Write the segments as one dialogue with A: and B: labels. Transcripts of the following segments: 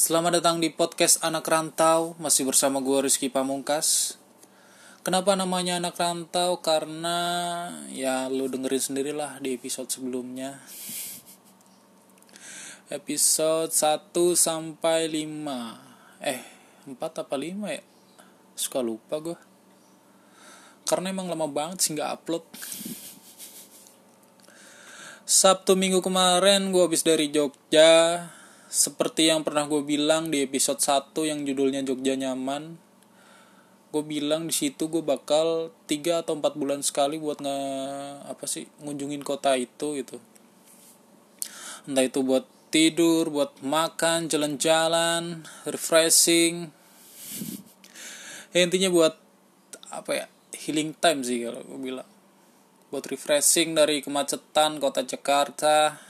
A: Selamat datang di podcast Anak Rantau, masih bersama gue Rizky Pamungkas. Kenapa namanya Anak Rantau? Karena ya lu dengerin sendirilah di episode sebelumnya. Episode 1 sampai 5. Eh, 4 apa 5 ya? Suka lupa gue. Karena emang lama banget sih nggak upload. Sabtu minggu kemarin gue habis dari Jogja seperti yang pernah gue bilang di episode 1 yang judulnya Jogja Nyaman gue bilang di situ gue bakal 3 atau 4 bulan sekali buat nge apa sih ngunjungin kota itu gitu. Entah itu buat tidur buat makan jalan-jalan refreshing. Ya, intinya buat apa ya healing time sih kalau gue bilang. Buat refreshing dari kemacetan kota Jakarta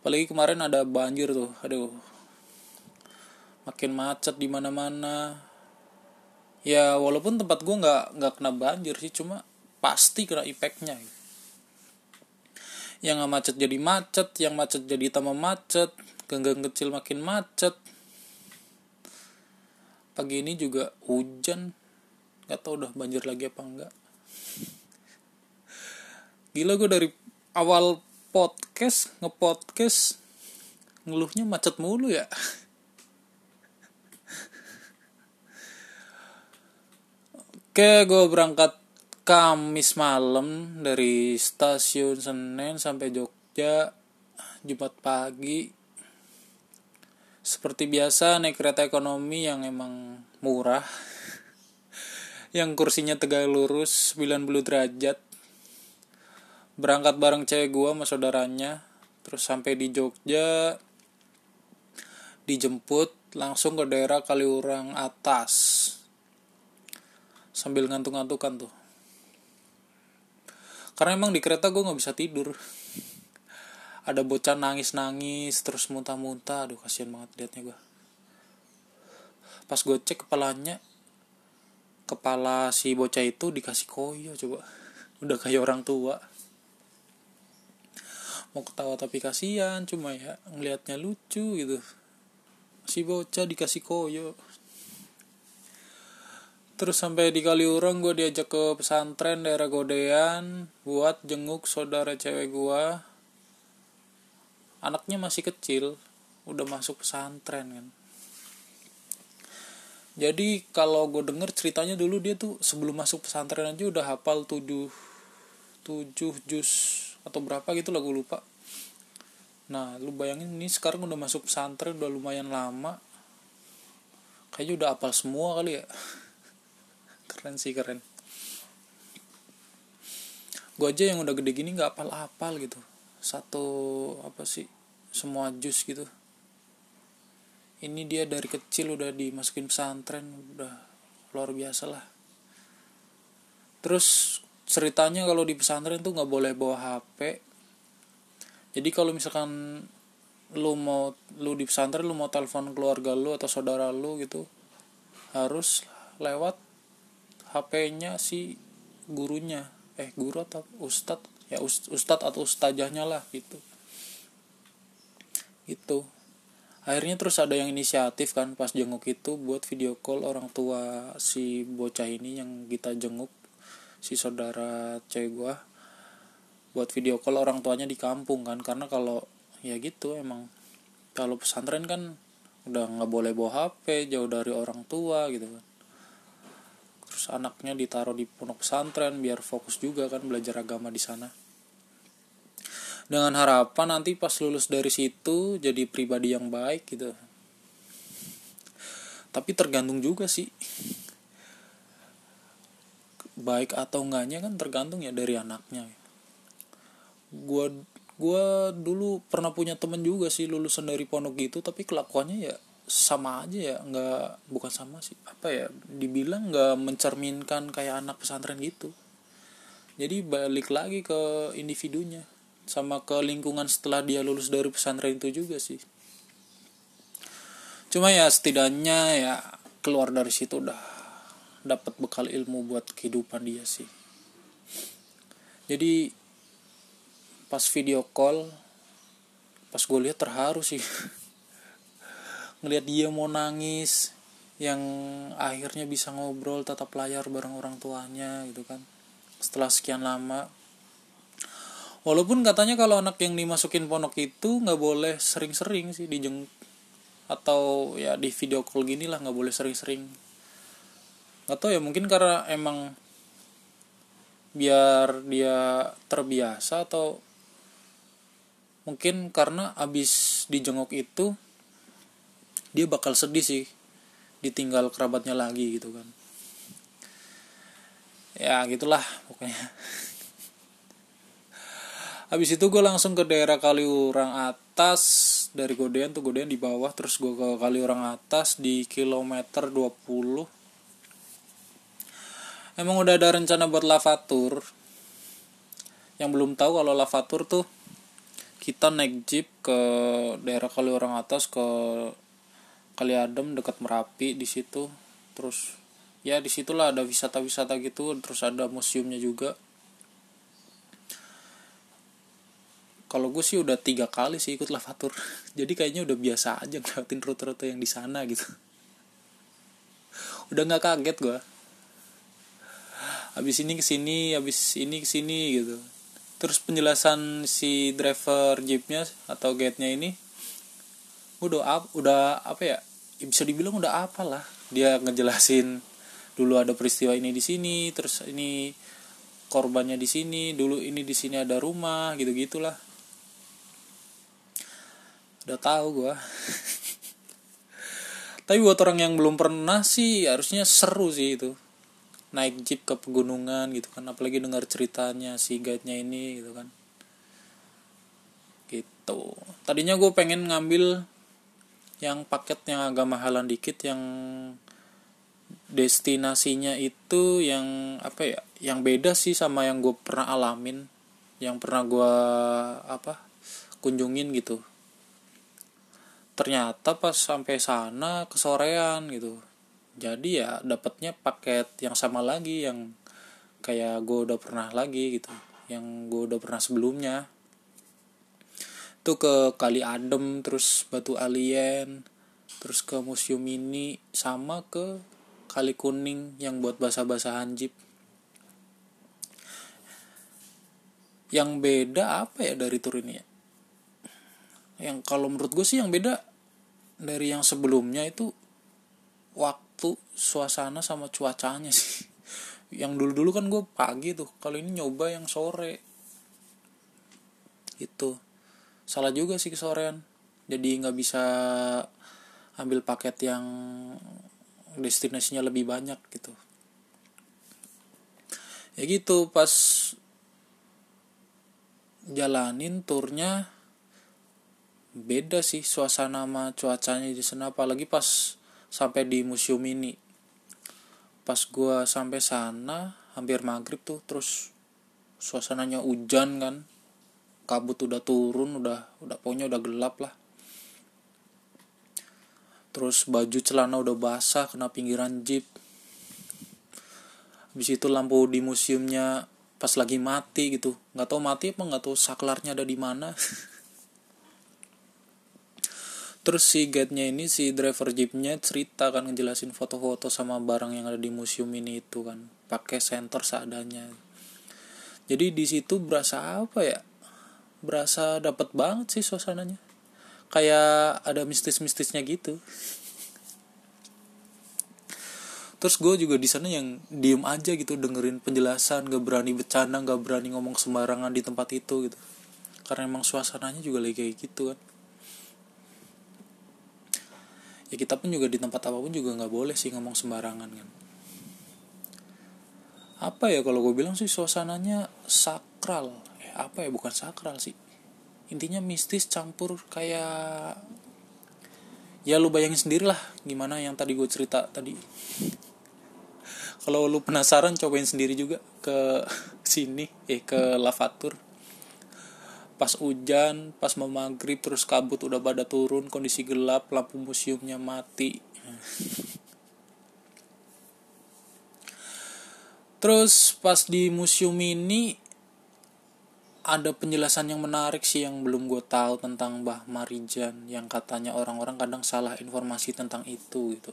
A: apalagi kemarin ada banjir tuh aduh. Makin macet di mana mana ya walaupun tempat gue nggak nggak kena banjir sih cuma pasti kena efeknya yang nggak macet jadi macet yang macet jadi tambah macet ganggang kecil makin macet. Pagi ini juga hujan. Nggak tau udah banjir lagi apa enggak gila gue dari awal podcast ngepodcast. Ngeluhnya macet mulu ya. Oke gue berangkat Kamis malam dari stasiun Senen sampai Jogja Jumat pagi. Seperti biasa naik kereta ekonomi yang emang murah. Yang kursinya tegak lurus 90 derajat berangkat bareng cewek gue sama saudaranya terus sampai di Jogja dijemput langsung ke daerah Kaliurang atas. Sambil ngantuk-ngantukan tuh. Karena emang di kereta gue nggak bisa tidur. Ada bocah nangis-nangis terus muntah-muntah. Aduh kasihan banget liatnya gue pas gue cek kepalanya kepala si bocah itu dikasih koyo coba. Udah kayak orang tua mau ketawa tapi kasihan cuma ya ngelihatnya lucu gitu. Si bocah dikasih koyo. Terus sampai di Kaliurang gue diajak ke pesantren daerah Godean buat jenguk saudara cewek gue anaknya masih kecil udah masuk pesantren kan. Jadi kalau gue denger ceritanya dulu dia tuh sebelum masuk pesantren aja udah hafal tujuh tujuh jus atau berapa gitu lah gue lupa. Nah lu bayangin ini sekarang udah masuk pesantren udah lumayan lama. Kayaknya udah apal semua kali ya. Keren sih keren. Gue aja yang udah gede gini nggak apal-apal gitu. Satu apa sih semua jus gitu. Ini dia dari kecil udah dimasukin pesantren udah luar biasa lah. Terus ceritanya kalau di pesantren tuh nggak boleh bawa HP jadi kalau misalkan lu mau lu di pesantren lu mau telepon keluarga lu atau saudara lu gitu harus lewat HP-nya si gurunya. Eh guru atau ustad? Ya ustad atau ustajahnya lah gitu. Gitu. Akhirnya terus ada yang inisiatif kan pas jenguk itu buat video call orang tua si bocah ini yang kita jenguk si saudara cewek gua buat video call orang tuanya di kampung kan. Karena kalau ya gitu emang kalau pesantren kan udah nggak boleh bawa HP jauh dari orang tua gitu kan. Terus anaknya ditaruh di pondok pesantren biar fokus juga kan belajar agama di sana. Dengan harapan nanti pas lulus dari situ jadi pribadi yang baik gitu. Tapi tergantung juga sih baik atau enggaknya kan tergantung ya dari anaknya. Gua gua dulu pernah punya temen juga sih lulusan dari pondok gitu tapi kelakuannya ya sama aja ya nggak bukan sama sih. Apa ya dibilang nggak mencerminkan kayak anak pesantren gitu. Jadi balik lagi ke individunya sama ke lingkungan setelah dia lulus dari pesantren itu juga sih. Cuma ya setidaknya ya keluar dari situ udah dapat bekal ilmu buat kehidupan dia sih. Jadi pas video call pas gue lihat terharu sih. Ngelihat dia mau nangis yang akhirnya bisa ngobrol tatap layar bareng orang tuanya gitu kan. Setelah sekian lama. Walaupun katanya kalau anak yang dimasukin pondok itu nggak boleh sering-sering sih dijeng atau ya di video call gini lah nggak boleh sering-sering tahu ya mungkin karena emang biar dia terbiasa atau mungkin karena abis dijenguk itu dia bakal sedih sih ditinggal kerabatnya lagi gitu kan. Ya gitulah pokoknya. Habis itu gue langsung ke daerah Kaliurang atas dari Godean tuh Godean di bawah terus gue ke Kaliurang atas di kilometer 20 emang udah ada rencana buat lavatur. Yang belum tahu kalau lavatur tuh kita naik jeep ke daerah Kaliurang atas ke kali adem dekat merapi di situ. Terus ya di situlah ada wisata-wisata gitu terus ada museumnya juga. Kalau gue sih udah tiga kali sih ikut lavatur. Jadi kayaknya udah biasa aja ngeliatin rute-rute yang di sana gitu. Udah nggak kaget gue habis ini ke sini habis ini ke sini gitu. Terus penjelasan si driver jeepnya atau gate nya ini udah udah apa ya bisa dibilang udah apalah. Dia ngejelasin dulu ada peristiwa ini di sini terus ini korbannya di sini dulu ini di sini ada rumah gitu gitulah udah tahu gua. Tapi buat orang yang belum pernah sih harusnya seru sih itu naik jeep ke pegunungan gitu kan apalagi dengar ceritanya si guide-nya ini gitu kan. Gitu. Tadinya gue pengen ngambil yang paket yang agak mahalan dikit yang destinasinya itu yang apa ya yang beda sih sama yang gue pernah alamin yang pernah gue apa kunjungin gitu. Ternyata pas sampai sana kesorean gitu jadi ya dapatnya paket yang sama lagi yang kayak gue udah pernah lagi gitu yang gue udah pernah sebelumnya. Tuh ke kali adem terus batu alien terus ke museum ini sama ke kali kuning yang buat basah-basahan jeep. Yang beda apa ya dari tur ini ya? Yang kalau menurut gue sih yang beda dari yang sebelumnya itu waktu suasana sama cuacanya sih. Yang dulu dulu kan gue pagi tuh kalau ini nyoba yang sore. Itu salah juga sih kesorean. Jadi nggak bisa ambil paket yang destinasinya lebih banyak gitu. Ya gitu pas jalanin turnya beda sih suasana sama cuacanya di sana. Apalagi pas sampai di museum ini. Pas gua sampai sana hampir maghrib tuh terus suasananya hujan kan. Kabut udah turun udah udah pokoknya udah gelap lah. Terus baju celana udah basah kena pinggiran jeep. Habis itu lampu di museumnya pas lagi mati gitu. Nggak tahu mati apa nggak tahu saklarnya ada di mana terus si guide-nya ini si driver jeepnya cerita kan ngejelasin foto-foto sama barang yang ada di museum ini itu kan. Pakai sensor seadanya. Jadi di situ berasa apa ya? Berasa dapat banget sih suasananya. Kayak ada mistis-mistisnya gitu. Terus gue juga di sana yang diem aja gitu dengerin penjelasan gak berani bercanda gak berani ngomong sembarangan di tempat itu gitu. Karena emang suasananya juga lagi kayak gitu kan ya kita pun juga di tempat apa pun juga nggak boleh sih ngomong sembarangan kan. Apa ya kalau gue bilang sih suasananya sakral. Apa ya? Bukan sakral sih. Intinya mistis campur kayak ya lu bayangin sendiri lah gimana yang tadi gue cerita tadi. Kalau lu penasaran cobain sendiri juga ke sini eh ke lavatur pas hujan pas mau maghrib terus kabut udah pada turun kondisi gelap lampu museumnya mati. Terus pas di museum ini ada penjelasan yang menarik sih yang belum gue tahu tentang Mbah Marijan yang katanya orang-orang kadang salah informasi tentang itu gitu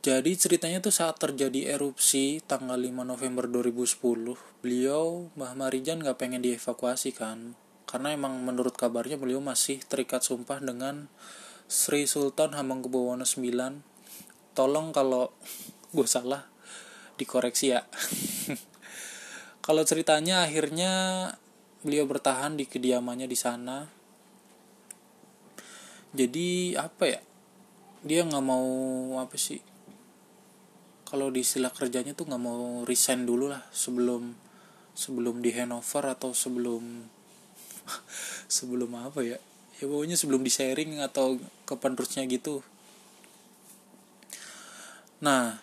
A: jadi ceritanya tuh saat terjadi erupsi tanggal 5 November 2010, beliau Mbah Marijan gak pengen dievakuasi kan. Karena emang menurut kabarnya beliau masih terikat sumpah dengan Sri Sultan Hamengkubuwono IX. Tolong kalau gue salah dikoreksi ya. kalau ceritanya akhirnya beliau bertahan di kediamannya di sana. Jadi apa ya? Dia nggak mau apa sih? Kalau di istilah kerjanya tuh nggak mau resign dulu lah sebelum sebelum di handover atau sebelum sebelum apa ya? Ya pokoknya sebelum di sharing atau ke penerusnya gitu. Nah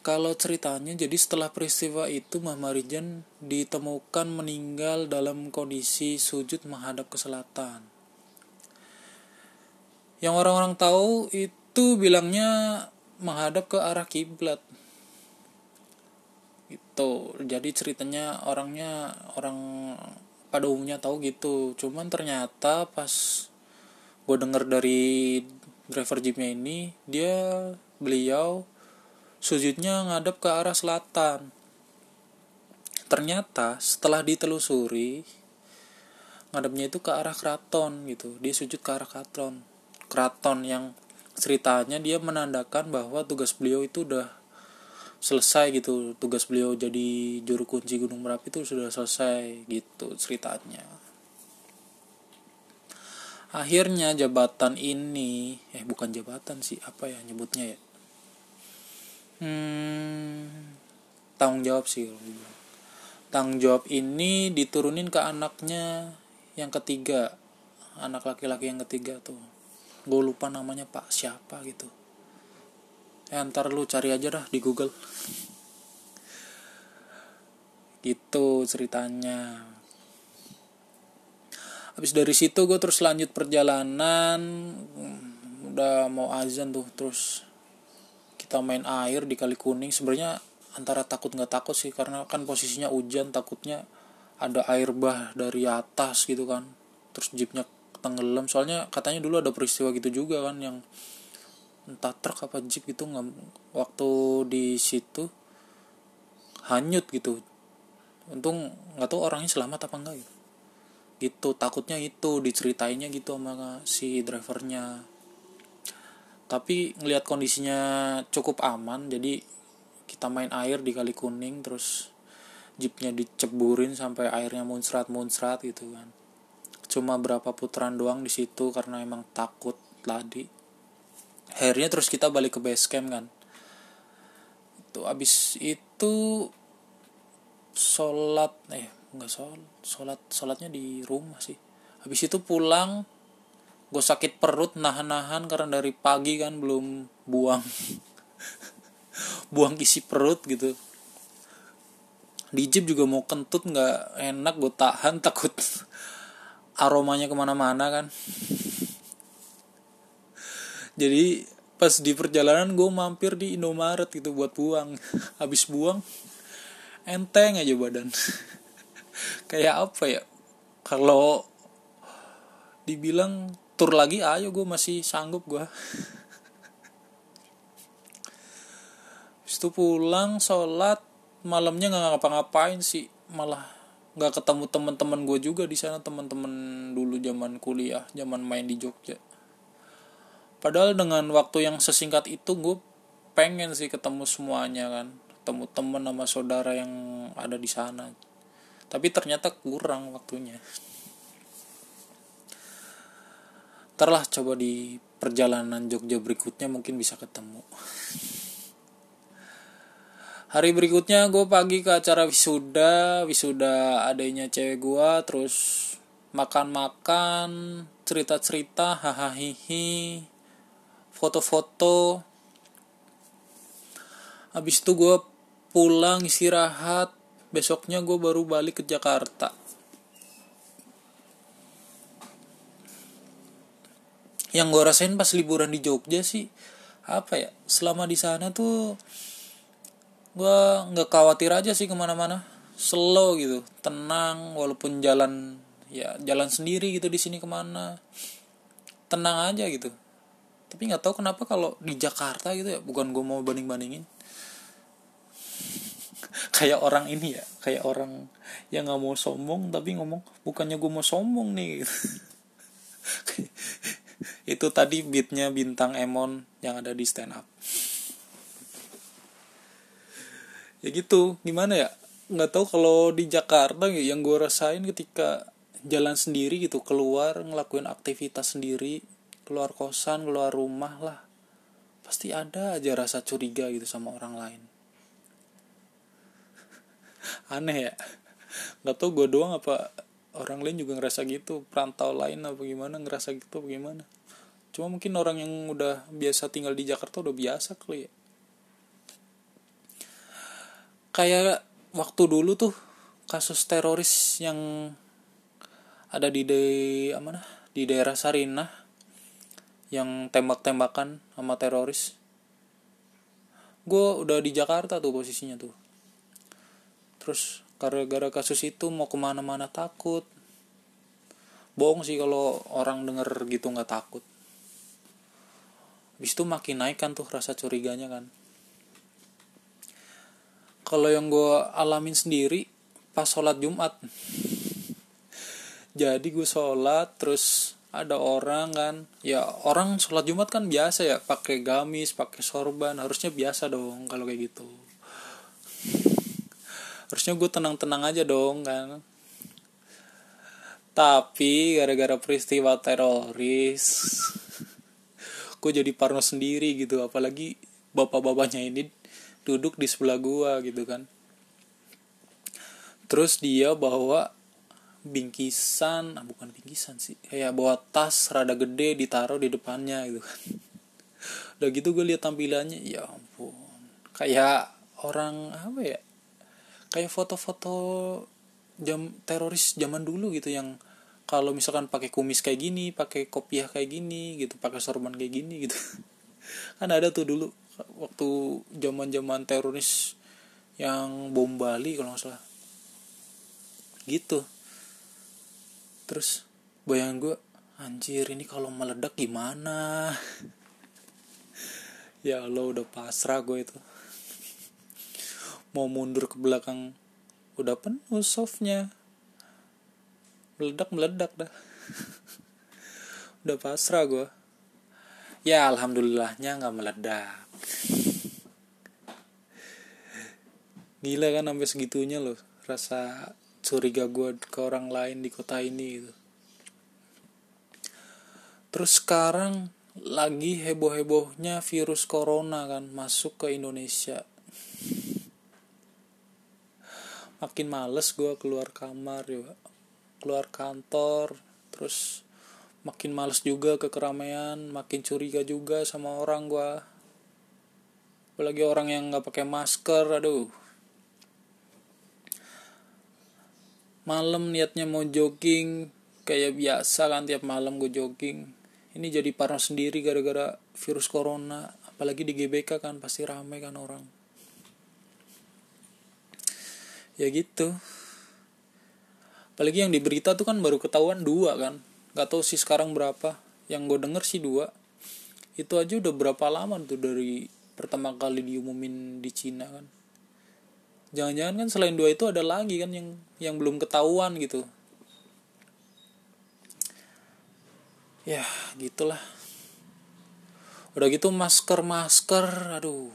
A: kalau ceritanya jadi setelah peristiwa itu Muhammad Rijan ditemukan meninggal dalam kondisi sujud menghadap ke selatan. Yang orang-orang tahu itu bilangnya menghadap ke arah kiblat. Gitu. Jadi ceritanya orangnya orang pada umumnya tahu gitu. Cuman ternyata pas gue denger dari driver jeepnya ini dia beliau sujudnya ngadep ke arah selatan. Ternyata setelah ditelusuri ngadepnya itu ke arah keraton gitu. Dia sujud ke arah keraton. Keraton yang ceritanya dia menandakan bahwa tugas beliau itu udah selesai gitu. Tugas beliau jadi juru kunci Gunung Merapi itu sudah selesai gitu ceritanya. Akhirnya jabatan ini eh bukan jabatan sih apa ya nyebutnya ya? Hmm, tanggung jawab sih tanggung jawab ini diturunin ke anaknya yang ketiga anak laki-laki yang ketiga tuh gue lupa namanya pak siapa gitu. Ya ntar lu cari aja dah di google. Gitu ceritanya. Habis dari situ gue terus lanjut perjalanan. Udah mau azan tuh terus kita main air di kali kuning. Sebenarnya antara takut nggak takut sih karena kan posisinya hujan takutnya ada air bah dari atas gitu kan. Terus jeepnya tenggelam. Soalnya katanya dulu ada peristiwa gitu juga kan yang entah truk apa jeep gitu nggak waktu di situ hanyut gitu. Untung nggak tahu orangnya selamat apa enggak gitu gitu takutnya itu diceritainnya gitu sama si drivernya. Tapi ngelihat kondisinya cukup aman jadi kita main air di kali kuning terus jeepnya diceburin sampai airnya muncrat muncrat gitu kan cuma berapa putaran doang di situ karena emang takut tadi. Akhirnya terus kita balik ke base camp kan. Itu abis itu sholat eh nggak sholat sholat sholatnya di rumah sih. Habis itu pulang gue sakit perut nahan-nahan karena dari pagi kan belum buang buang isi perut gitu. Di jeep juga mau kentut nggak enak gue tahan takut aromanya ke mana-mana kan. Jadi pas di perjalanan gue mampir di Indomaret gitu buat buang. Habis buang enteng aja badan. Kayak apa ya? Kalau dibilang tur lagi ayo gue masih sanggup gue itu pulang sholat malamnya nggak ngapa-ngapain sih. Malah nggak ketemu teman-teman gue juga di sana teman-teman dulu zaman kuliah zaman main di Jogja. Padahal dengan waktu yang sesingkat itu gue pengen sih ketemu semuanya kan. Ketemu teman sama saudara yang ada di sana. Tapi ternyata kurang waktunya. Terlah coba di perjalanan Jogja berikutnya mungkin bisa ketemu hari berikutnya gue pagi ke acara wisuda wisuda adanya cewek gue terus makan-makan cerita-cerita hahaha foto-foto. Habis itu gue pulang istirahat besoknya gue baru balik ke Jakarta. Yang gue rasain pas liburan di Jogja sih apa ya selama di sana tuh gue nggak khawatir aja sih ke mana-mana. Slow gitu tenang walaupun jalan ya jalan sendiri gitu di sini ke mana. Tenang aja gitu. Tapi nggak tahu kenapa kalau di Jakarta gitu ya bukan gue mau banding bandingin kayak orang ini ya kayak orang yang nggak mau sombong tapi ngomong bukannya gue mau sombong nih. Gitu. itu tadi beatnya bintang Emon yang ada di stand up ya gitu gimana ya? Nggak tahu kalau di Jakarta yang gue rasain ketika jalan sendiri gitu keluar ngelakuin aktivitas sendiri keluar kosan keluar rumah lah pasti ada aja rasa curiga gitu sama orang lain. Aneh ya? Nggak tau gue doang apa orang lain juga ngerasa gitu perantau lain apa gimana ngerasa gitu apa gimana? Cuma mungkin orang yang udah biasa tinggal di Jakarta udah biasa kali ya kayak waktu dulu tuh kasus teroris yang ada di de mana di daerah Sarinah yang tembak-tembakan sama teroris. Gue udah di Jakarta tuh posisinya tuh. Terus gara-gara kasus itu mau ke mana-mana takut. Bohong sih kalau orang denger gitu nggak takut. Habis itu makin naik kan tuh rasa curiganya kan kalau yang gue alamin sendiri pas sholat Jumat. Jadi gue sholat terus ada orang kan. Ya orang sholat Jumat kan biasa ya pakai gamis pakai sorban. Harusnya biasa dong kalau kayak gitu. Harusnya gue tenang-tenang aja dong kan. Tapi gara-gara peristiwa teroris gue jadi parno sendiri gitu. Apalagi bapak-bapaknya ini duduk di sebelah gue gitu kan. Terus dia bawa bingkisan ah, bukan bingkisan sih kayak bawa tas rada gede ditaruh di depannya gitu kan. Udah gitu gue lihat tampilannya ya ampun. Kayak orang apa ya kayak foto-foto jam teroris zaman dulu gitu yang kalau misalkan pakai kumis kayak gini pakai kopiah kayak gini gitu pakai sorban kayak gini gitu. Kan ada tuh dulu waktu zaman zaman teroris yang bom Bali kalau nggak salah. Gitu. Terus bayang gue anjir ini kalau meledak gimana? Ya lo udah pasrah gue itu. Mau mundur ke belakang udah penuh softnya. Meledak meledak dah. Udah pasrah gue ya alhamdulillahnya nggak meledak. Gila kan sampai segitunya loh rasa curiga gue ke orang lain di kota ini gitu. Terus sekarang lagi heboh-hebohnya virus corona kan masuk ke Indonesia. Makin males gue keluar kamar ya keluar kantor terus makin males juga ke keramaian makin curiga juga sama orang gue apalagi orang yang nggak pakai masker aduh. Malam niatnya mau jogging kayak biasa kan tiap malam gue jogging. Ini jadi parno sendiri gara-gara virus corona apalagi di GBK kan pasti rame kan orang. Ya gitu. Apalagi yang di berita tuh kan baru ketahuan dua kan nggak tahu sih sekarang berapa. Yang gue denger sih dua. Itu aja udah berapa lama tuh dari pertama kali diumumin di Cina kan. Jangan-jangan kan selain dua itu ada lagi kan yang yang belum ketahuan gitu. Ya gitulah. Udah gitu masker masker aduh.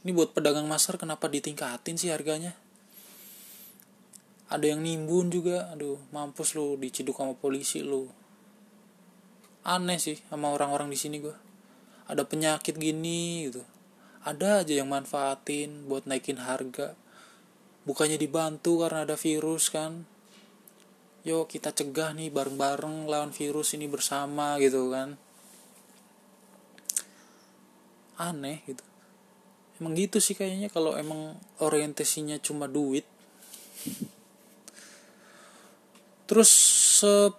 A: Ini buat pedagang masker kenapa ditingkatin sih harganya ada yang nimbun juga. Aduh mampus lu diciduk sama polisi lu. Aneh sih sama orang-orang di sini gue ada penyakit gini gitu. Ada aja yang manfaatin buat naikin harga. Bukannya dibantu karena ada virus kan. Yuk kita cegah nih bareng-bareng lawan virus ini bersama gitu kan. Aneh gitu. Emang gitu sih kayaknya kalau emang orientasinya cuma duit terus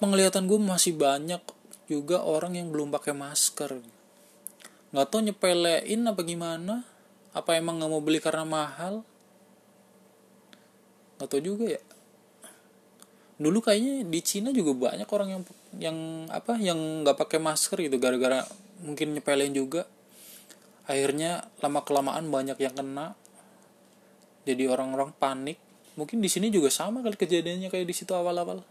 A: penglihatan gue masih banyak juga orang yang belum pakai masker. Nggak tau nyepelein apa gimana? Apa emang nggak mau beli karena mahal? Atau juga ya. Dulu kayaknya di Cina juga banyak orang yang yang apa yang nggak pakai masker gitu gara-gara mungkin nyepelin juga. Akhirnya lama kelamaan banyak yang kena. Jadi orang-orang panik. Mungkin di sini juga sama kali kejadiannya kayak di situ awal-awal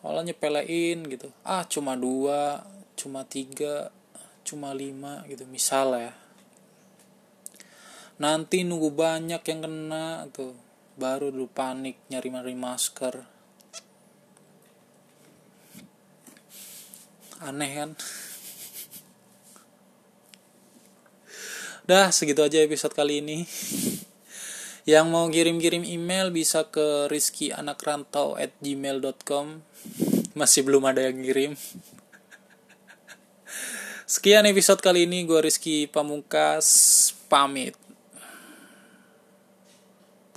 A: awalnya nyepelein gitu. Ah cuma dua cuma tiga cuma lima gitu. Misal ya. Nanti nunggu banyak yang kena tuh. Baru dulu panik nyari-nyari masker. Aneh kan? Dah segitu aja episode kali ini. Yang mau kirim-kirim email bisa ke rizkyanakranto at gmail.com masih belum ada yang ngirim. Sekian episode kali ini gue Rizky Pamungkas pamit